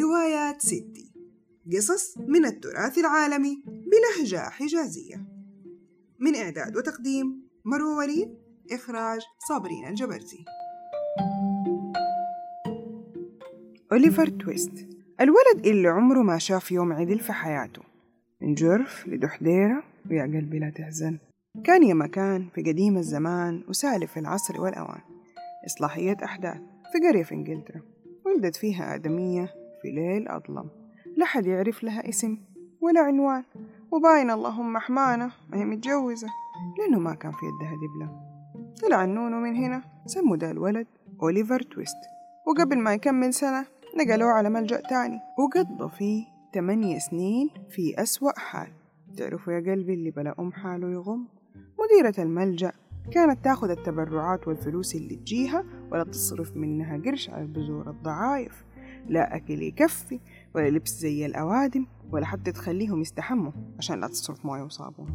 روايات ستي قصص من التراث العالمي بلهجة حجازية. من إعداد وتقديم مروة وليد إخراج صابرين الجبرتي أوليفر تويست. الولد اللي عمره ما شاف يوم عدل في حياته من جرف لدحديرة ويا قلبي لا تحزن كان يا مكان في قديم الزمان وسالف العصر والأوان. إصلاحية أحداث في قرية في إنجلترا. ولدت فيها آدمية في ليل أظلم. لا حد يعرف لها اسم ولا عنوان. وباين اللهم حمانة ما هي متجوزة لأنه ما كان في يدها دبلة. طلع النونو من هنا سموا ده الولد أوليفر تويست. وقبل ما يكمل سنة نقلوه على ملجأ تاني. وقضى فيه تمانية سنين في أسوأ حال. تعرفوا يا قلبي اللي بلا أم حاله يغم؟ مديرة الملجأ كانت تاخذ التبرعات والفلوس اللي تجيها ولا تصرف منها قرش على بذور الضعايف. لا أكل يكفي ولا لبس زي الأوادم ولا حتى تخليهم يستحموا عشان لا تصرف موية وصابون.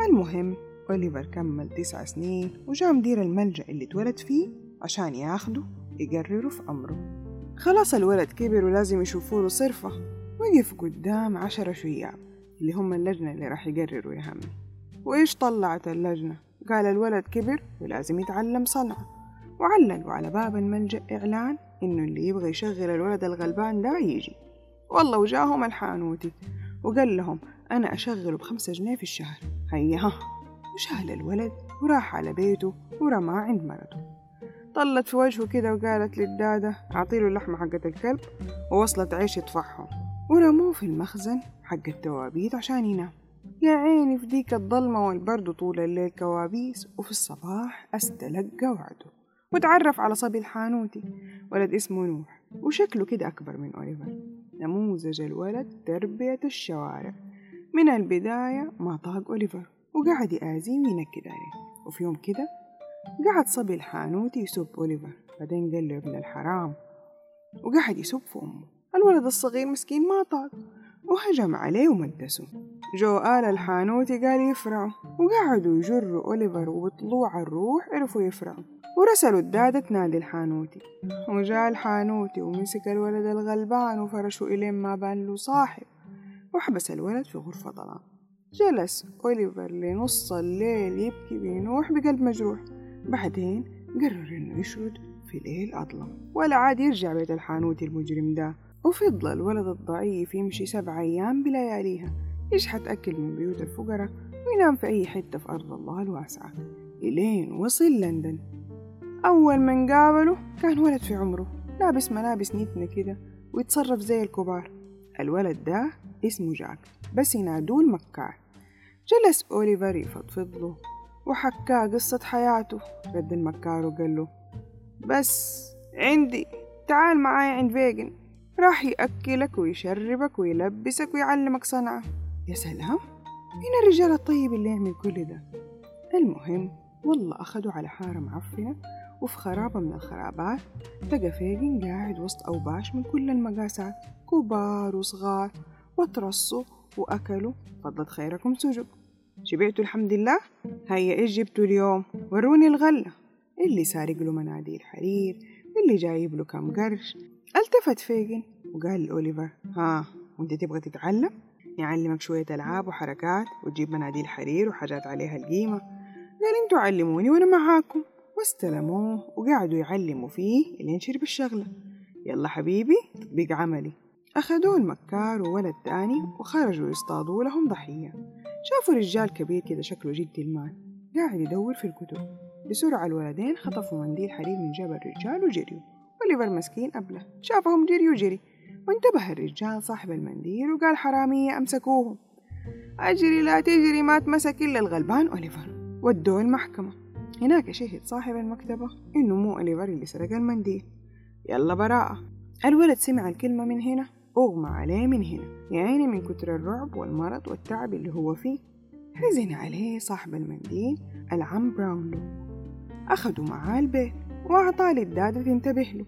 المهم أوليفر كمل تسع سنين وجاء مدير الملجأ اللي اتولد فيه عشان ياخده يقرروا في أمره. خلاص الولد كبر ولازم يشوفوا له صرفة وقف قدام عشرة شياب اللي هم اللجنة اللي راح يقرروا يا وإيش طلعت اللجنة؟ قال الولد كبر ولازم يتعلم صنعة وعلقوا على باب الملجأ إعلان إنه اللي يبغى يشغل الولد الغلبان ده يجي. والله وجاهم الحانوتي وقال لهم أنا أشغله بخمسة جنيه في الشهر. هيا ها. وشال الولد وراح على بيته ورماه عند مرته. طلت في وجهه كده وقالت للدادة أعطيله اللحمة حقت الكلب. ووصلت عيش يطفحهم ورموه في المخزن حق التوابيت عشان ينام. يا عيني في ديك الضلمة والبرد طول الليل كوابيس. وفي الصباح استلقى وعده وتعرف على صبي الحانوتي ولد اسمه نوح وشكله كده أكبر من أوليفر. نموذج الولد تربية الشوارع. من البداية ما طاق أوليفر وقعد يآذيه وينكد عليه وفي يوم كده قعد صبي الحانوتي يسب أوليفر بعدين قال له ابن الحرام. وقعد يسب في أمه. الولد الصغير مسكين ما طاق وهجم عليه ومدسه. جو آل الحانوتي قال يفرعوا وقعدوا يجروا أوليفر وبطلوع الروح عرفوا يفرعوا ورسلوا الدادة تنادي الحانوتي وجاء الحانوتي ومسك الولد الغلبان وفرشوا إلين ما بان له صاحب. وحبس الولد في غرفة ظلام جلس أوليفر لنص الليل يبكي بينوح بقلب مجروح. بعدين قرر إنه يشرد في ليل أظلم. ولا عاد يرجع بيت الحانوتي المجرم ده. وفضل الولد الضعيف يمشي سبع أيام بلياليها. يشحت أكل من بيوت الفقراء وينام في أي حتة في أرض الله الواسعة. إلين وصل لندن. أول من قابله كان ولد في عمره لابس ملابس نتنة كده ويتصرف زي الكبار. الولد ده اسمه جاك بس ينادوه المكار جلس أوليفر يفضفض له وحكاه قصة حياته رد المكار وقال له بس عندي تعال معاي عند فيجن راح يأكلك ويشربك ويلبسك ويعلمك صنعة. يا سلام! مين الرجال الطيب اللي يعمل كل ده؟ المهم والله أخدوا على حارة معفنة وفي خرابة من الخرابات لقى فيجن قاعد وسط أوباش من كل المقاسات كبار وصغار وترصوا وأكلوا. فضلت خيركم سجق. شبعتوا الحمد لله؟ هيا إيش جبتوا اليوم؟ وروني الغلة اللي سارق له مناديل حرير اللي جايب له كم قرش. التفت فيجن وقال لأوليفر ها وانت تبغى تتعلم؟ يعلمك شوية ألعاب وحركات وتجيب مناديل حرير وحاجات عليها القيمة. قال أنتوا علموني وأنا معاكم. واستلموه وقعدوا يعلموا فيه لين شرب الشغلة يلا حبيبي تطبيق عملي. أخذوه المكار وولد تاني وخرجوا يصطادوا لهم ضحية. شافوا رجال كبير كده شكله جد المال قاعد يدور في الكتب. بسرعة الولدين خطفوا منديل حرير من جبل الرجال وجريوا أوليفر مسكين أبله شافهم جري وجري. وانتبه الرجال صاحب المنديل وقال حرامية أمسكوهم. أجري لا تجري ما تمسك إلا الغلبان أوليفر. ودوه المحكمة. هناك شهد صاحب المكتبة إنه مو أوليفر اللي سرق المنديل. يلا براءة. الولد سمع الكلمة من هنا أغمى عليه من هنا يعني من كتر الرعب والمرض والتعب اللي هو فيه. حزن عليه صاحب المنديل العم براونلو أخدوا معاه البيت وأعطاه للدادة تنتبه له.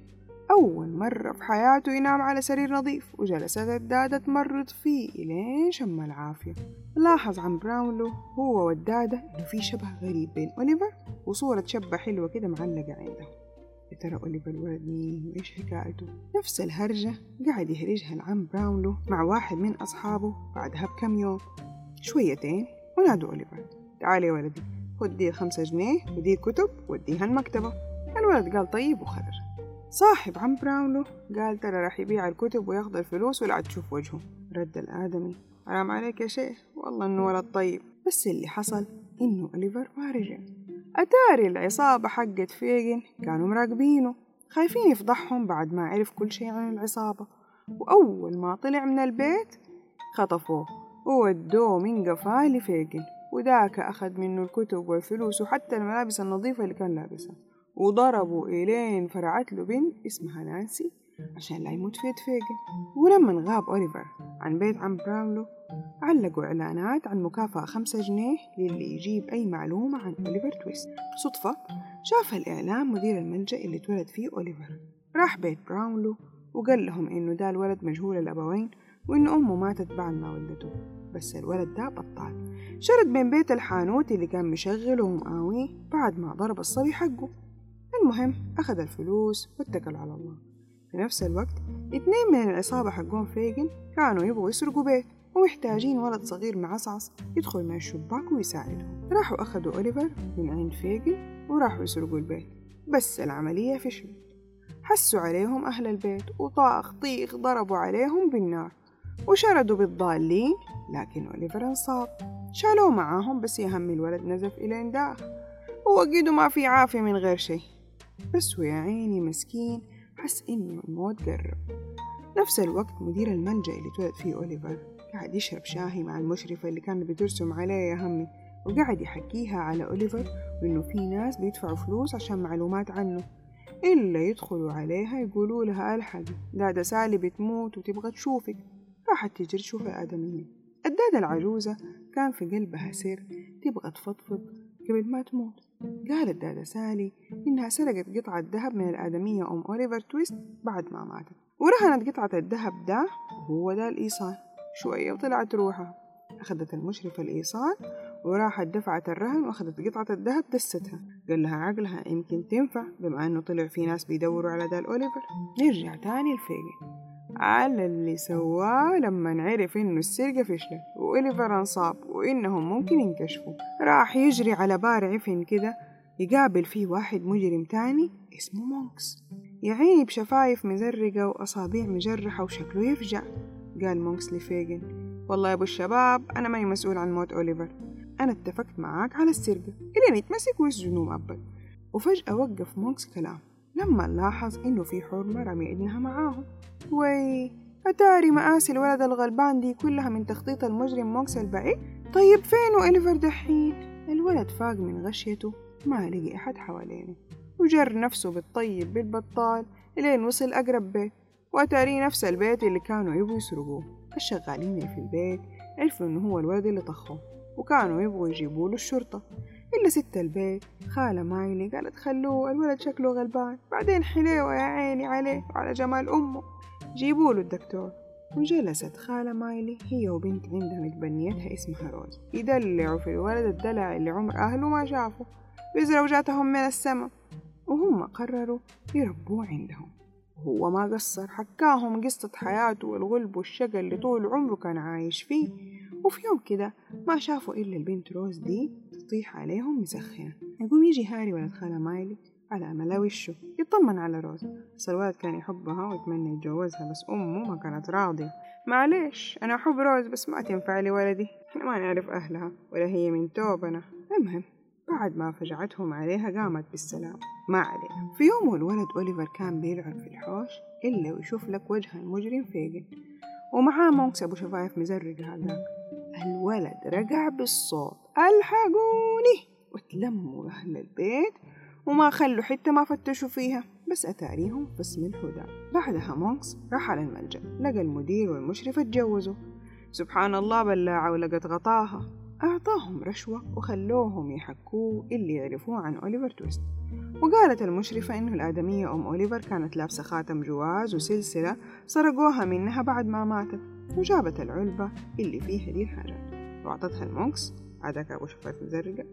أول مرة في حياته ينام على سرير نظيف وجلست الدادة تمرض فيه إلين شم العافية. لاحظ عم براونلو هو والدادة إنه في شبه غريب بين أوليفر وصورة شابة حلوة كده معلقة عنده. يا ترى أوليفر الولد مين وإيش حكايته؟ نفس الهرجة قاعد يهرجها العم براونلو مع واحد من أصحابه بعدها بكم يوم. شويتين ونادوا أوليفر. تعال يا ولدي خد دي الخمسة جنيه ودي كتب وديها المكتبة. الولد قال طيب وخرج. صاحب عم براونلو قال ترى راح يبيع الكتب وياخذ الفلوس ولا تشوف وجهه. رد الآدمي. حرام عليك يا شيخ والله إنه ولد طيب. بس اللي حصل إنه أوليفر ما رجع أتاري العصابة حقت فيجن كانوا مراقبينه. خايفين يفضحهم بعد ما عرف كل شيء عن العصابة. وأول ما طلع من البيت خطفوه وودوه من قفاه لفيجن. وذاك أخذ منه الكتب والفلوس وحتى الملابس النظيفة اللي كان لابسها. وضربوا إلين فرعت له بنت اسمها نانسي عشان لا يموت في فيجن ولما غاب أوليفر عن بيت عم براونلو علقوا إعلانات عن مكافأة خمسة جنيه للي يجيب أي معلومة عن أوليفر تويست. صدفة شاف الإعلان مدير الملجأ اللي اتولد فيه أوليفر. راح بيت براونلو وقال لهم إنه ده الولد مجهول الأبوين وإن أمه ماتت بعد ما ولدته. بس الولد ده بطال. شرد من بيت الحانوتي اللي كان مشغله ومقاويه بعد ما ضرب الصبي حقه. المهم أخذ الفلوس واتكل على الله. في نفس الوقت اتنين من العصابة حقون فيجن كانوا يبغوا يسرقوا بيت ومحتاجين ولد صغير معصعص يدخل من الشباك ويساعدهم راحوا أخذوا أوليفر من عند فيجن وراحوا يسرقوا البيت. بس العملية فشلت. حسوا عليهم أهل البيت وطاخ طيخ ضربوا عليهم بالنار. وشردوا بالضالين لكن أوليفر انصاب. شالوه معاهم بس يهم الولد نزف إلين داخ وأكيد ما في عافية من غير شي بس ويا عيني مسكين حس إنه الموت قرب نفس الوقت مدير الملجأ اللي اتولد فيه أوليفر. قاعد يشرب شاهي مع المشرفة اللي كانت بترسم عليه يا همي وقاعد يحكيها على أوليفر وإنه في ناس بيدفعوا فلوس عشان معلومات عنه. إلا يدخلوا عليها يقولوا لها الحقي دادة سالي بتموت وتبغى تشوفك. راحت تجري تشوف الآدمية. الدادة العجوزة كان في قلبها سر تبغى تفضفض قبل ما تموت. قالت دادا سالي إنها سرقت قطعة ذهب من الآدمية أم أوليفر تويست بعد ما ماتت. ورهنت قطعة الذهب ده وهو ده الإيصال. شوية وطلعت روحها. أخذت المشرفة الإيصال وراحت دفعت الرهن وأخذت قطعة الذهب دستها. قال لها عقلها يمكن تنفع بما أنه طلع في ناس بيدوروا على دا الأوليفر. نرجع تاني لفيجن على اللي سواه لما عرف إنه السرقة فشلت وأوليفر انصاب وإنهم ممكن ينكشفوا. راح يجري على بار عفن كده يقابل فيه واحد مجرم تاني اسمه مونكس. يعيني بشفايف مزرقة وأصابيع مجرحة وشكله يفجع. قال مونكس لفيجن والله يا أبو الشباب أنا ماني مسؤول عن موت أوليفر. أنا اتفقت معاك على السرقة إلين يتمسك ويسجنوا مؤبد وفجأة وقف مونكس كلام لما لاحظ إنه في حرمة رمي ابنها معاهم. وي أتاري مآسي الولد الغلبان دي كلها من تخطيط المجرم مونكس البعيد؟ طيب فين أوليفر دحين؟ الولد فاق من غشيته ما لقي أحد حوالينه. وجر نفسه بالطيب بالبطال إلين وصل أقرب بيت. وأتاري نفس البيت اللي كانوا يبغوا يسرقوه. الشغالين في البيت عرفوا إنه هو الولد اللي طخوه وكانوا يبغوا يجيبوا له الشرطة إلا ست البيت. خالة مايلي قالت خلوه الولد شكله غلبان. بعدين حليوة يا عيني عليه وعلى جمال أمه. جيبوا له الدكتور. وجلست خالة مايلي هي وبنت عندها متبنيتها اسمها روز. يدلعوا في الولد الدلع اللي عمر أهله ما شافوا بزوجاتهم من السما. وهم قرروا يربوه عندهم. هو ما قصر حكاهم قصة حياته والغلب والشقى اللي طول عمره كان عايش فيه. وفي يوم كده ما شافوا إلا البنت روز دي تطيح عليهم مسخنة يقوم يجي هاري ولد خالة مايلي على ملا وشه يطمن على روز. بس الولد كان يحبها ويتمنى يتجوزها بس أمه ما كانت راضية. معليش أنا أحب روز بس ما تنفع لي ولدي. إحنا ما نعرف أهلها ولا هي من توبنا. المهم بعد ما فجعتهم عليها قامت بالسلام. ما علينا. في يوم والولد أوليفر كان بيلعب في الحوش إلا ويشوف لك وجه المجرم فيجن ومعاه مونكس أبو شفايف مزرقة هذاك. الولد رجع بالصوت. ألحقوني! وتلموا أهل البيت وما خلوا حتة ما فتشوا فيها. بس أتاريهم اسم الهدى. بعدها مونكس راح على الملجأ. لقى المدير والمشرفة اتجوزوا. سبحان الله بلاعة ولقت غطاها. أعطاهم رشوة وخلوهم يحكوه اللي يعرفوه عن أوليفر تويست. وقالت المشرفة إنه الآدمية أم أوليفر كانت لابسة خاتم جواز وسلسلة سرقوها منها بعد ما ماتت. وجابت العلبة اللي فيها دي الحاجات وأعطتها لمونكس هداك أبو شفايف مزرقة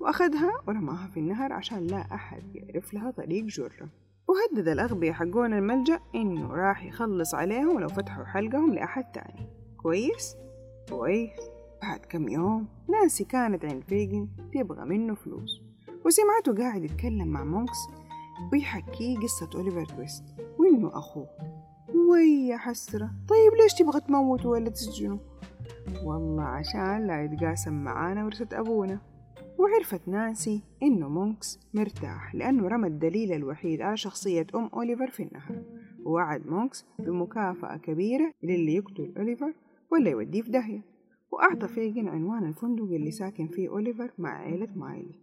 وأخدها ورماها في النهر عشان لا أحد يعرف لها طريق جرة. وهدد الأغبياء حقون الملجأ إنه راح يخلص عليهم لو فتحوا حلقهم لأحد تاني. كويس؟ كويس. بعد كم يوم نانسي كانت عند فيجن تبغى منه فلوس. وسمعته قاعد يتكلم مع مونكس ويحكيه قصة أوليفر تويست وإنه أخوه. ويا حسرة طيب ليش تبغى تموته ولا تسجنه؟ والله عشان لا يتقاسم معانا ورثة أبونا. وعرفت نانسي إنه مونكس مرتاح لأنه رمى الدليل الوحيد على شخصية أم أوليفر في النهر. ووعد مونكس بمكافأة كبيرة للي يقتل أوليفر ولا يوديه في داهية. وأعطى فيجن عنوان الفندق اللي ساكن فيه أوليفر مع عيلة مايلي.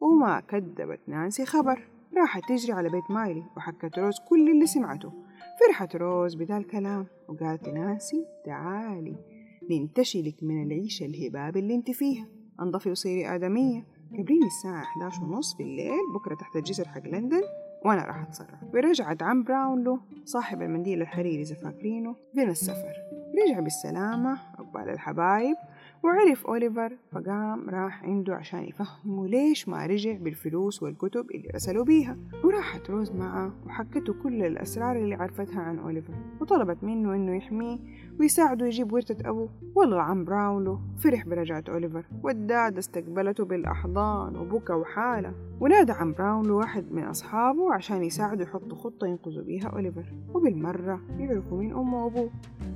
وما كذبت نانسي خبر. راحت تجري على بيت مايلي وحكت روز كل اللي سمعته. فرحت روز بدا الكلام وقالت نانسي تعالي ننتشلك من العيشة الهباب اللي انت فيها أنضفي وصيري آدمية. قبليني الساعة 11 ونص بالليل بكرة تحت الجسر حق لندن وأنا راح أتصرف. ورجعت عم براونلو صاحب المنديل الحريري إذا فاكرينه من السفر. رجع بالسلامة عقبال الحبايب. وعرف أوليفر فقام راح عنده عشان يفهمه ليش ما رجع بالفلوس والكتب اللي رسلوا بيها. وراحت روز معه وحكته كل الأسرار اللي عرفتها عن أوليفر. وطلبت منه إنه يحميه ويساعده يجيب ورثة أبوه. والله عم براولو فرح برجعة أوليفر. والدادة استقبلته بالأحضان وبكى وحالة. ونادى عم براولو واحد من أصحابه عشان يساعده يحطوا خطة ينقذوا بيها أوليفر. وبالمرة يعرفوا مين أمه وأبوه.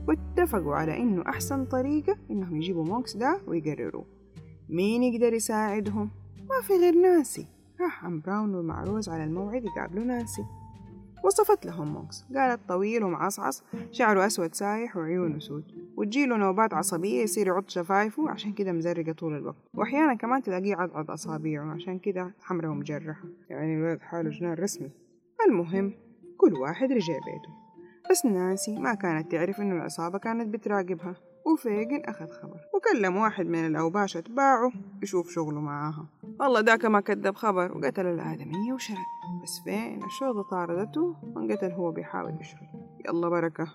واتفقوا على إنه أحسن طريقة إنهم يجيبوا مونكس ده ويقرروه مين يقدر يساعدهم؟ ما في غير نانسي راح عم براونلو مع روز على الموعد يقابلوا نانسي وصفت لهم مونكس. قالت طويل ومعصعص شعره أسود سايح وعيونه سود وتجيله نوبات عصبية يصير يعض شفايفه عشان كده مزرقة طول الوقت. وأحيانا كمان تلاقيه عضعض أصابيعه عشان كده حمرة ومجرحة يعني الولد حاله جنان رسمي. المهم كل واحد رجع بيته. بس نانسي ما كانت تعرف إنه العصابة كانت بتراقبها. وفيجن أخذ خبر وكلم واحد من الأوباش أتباعه يشوف شغله معاها. والله داك ما كذب خبر وقتل الآدمية وشرد. بس فين الشرطة طاردته؟ وانقتل هو بيحاول يشرد. يلا بركة.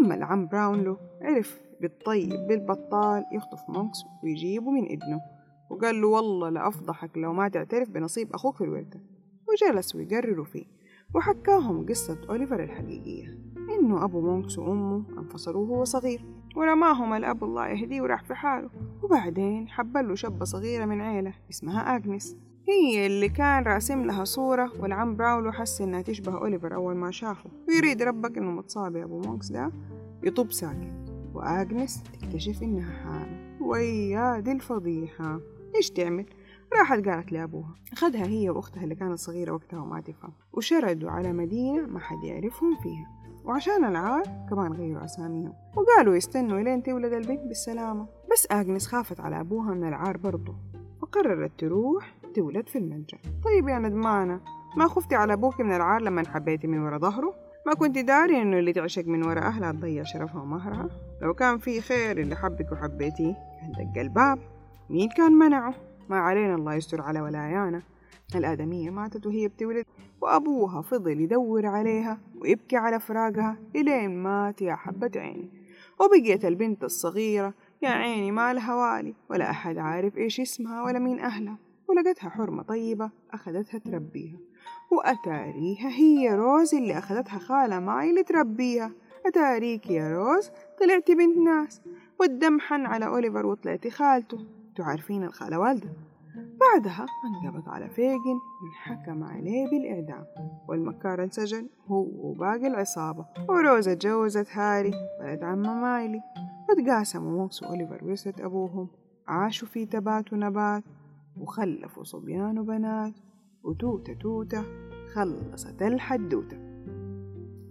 أما العم براونلو عرف بالطيب بالبطال يخطف مونكس ويجيبه من ابنه. وقال له والله لأفضحك لو ما تعترف بنصيب أخوك في الورثة وجلس ويقرروا فيه. وحكاهم قصة أوليفر الحقيقية. إنه أبو مونكس وأمه انفصلوا وهو صغير. ورماهم الأب الله يهديه وراح في حاله. وبعدين حب له شابة صغيرة من عيلة اسمها أغنس. هي اللي كان راسم لها صورة والعم براونلو حس إنها تشبه أوليفر أول ما شافه. ويريد ربك إنه متصابي أبو مونكس ده يطب ساكت وأغنس تكتشف إنها حامل. ويا دي الفضيحة. إيش تعمل؟ راحت قالت لأبوها. أخذها هي وأختها اللي كانت صغيرة وقتها وما تفهم. وشردوا على مدينة ما حد يعرفهم فيها. وعشان العار كمان غيروا أساميهم. وقالوا يستنوا إلين تولد البنت بالسلامة. بس آغنس خافت على أبوها من العار برضه فقررت تروح تولد في الملجأ طيب يا ندمانة ما خفتي على أبوك من العار لما حبيتي من ورا ظهره؟ ما كنت داري إنه اللي تعشق من ورا أهلها تضيع شرفها ومهرها؟ لو كان في خير اللي حبك وحبيتيه كان دق الباب. مين كان منعه؟ ما علينا الله يستر على ولايانا. الآدمية ماتت وهي بتولد. وأبوها فضل يدور عليها ويبكي على فراقها إلين مات يا حبة عيني وبقيت البنت الصغيرة يا عيني ما لها والي ولا أحد عارف إيش اسمها ولا مين أهلها. ولقتها حرمة طيبة أخذتها تربيها. وأتاريها هي روز اللي أخذتها خالة ماي اللي تربيها أتاريك يا روز طلعتي بنت ناس. والدم حن على أوليفر وطلعتي خالته. تعرفين الخالة والدة؟ بعدها انقبض على فيجن وانحكم عليه بالإعدام والمكار انسجن هو وباقي العصابة وروز اتجوزت هاري ولد عم مايلي. وتقاسموا مونكس وأوليفر ورثة أبوهم. عاشوا في تبات ونبات وخلفوا صبيان وبنات وتوتة توتة خلصت الحدوتة.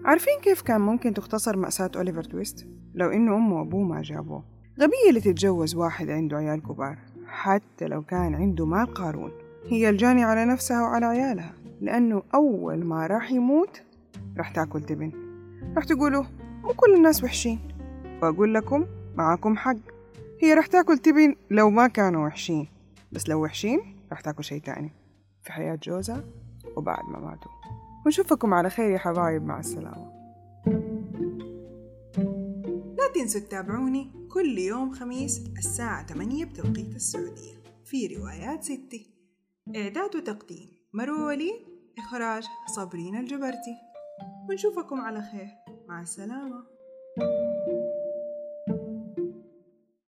عارفين كيف كان ممكن تختصر مأساة أوليفر تويست؟ لو إنه أمه وأبوه ما جابوه. غبية اللي تتجوز واحد عنده عيال كبار. حتى لو كان عنده مال قارون. هي الجاني على نفسها وعلى عيالها لأنه أول ما راح يموت راح تأكل تبن. راح تقولوا مو كل الناس وحشين. وأقول لكم معاكم حق. هي راح تأكل تبن لو ما كانوا وحشين. بس لو وحشين راح تأكل شيء تاني. في حياة جوزها وبعد ما ماتوا. ونشوفكم على خير يا حبايب مع السلامة. لا تنسوا تتابعوني. كل يوم خميس الساعة 8 بتوقيت السعودية. في روايات ستي إعداد وتقديم. مروة وليد إخراج صابرين الجبرتي. ونشوفكم على خير. مع السلامة.